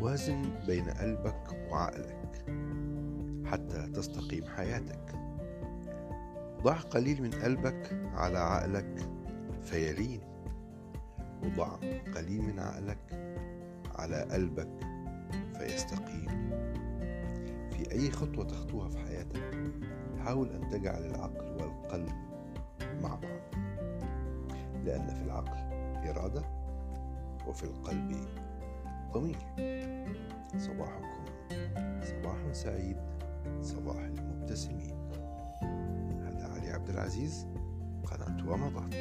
وازن بين قلبك وعقلك حتى تستقيم حياتك. ضع قليل من قلبك على عقلك فيلين وضع قليل من عقلك على قلبك فيستقيم. في أي خطوة تخطوها في حياتك حاول أن تجعل العقل والقلب مع بعض لأن في العقل إرادة وفي القلب ضمير. صباحكم. صباح سعيد صباح المبتسمين. هذا علي عبد العزيز قناة ومضات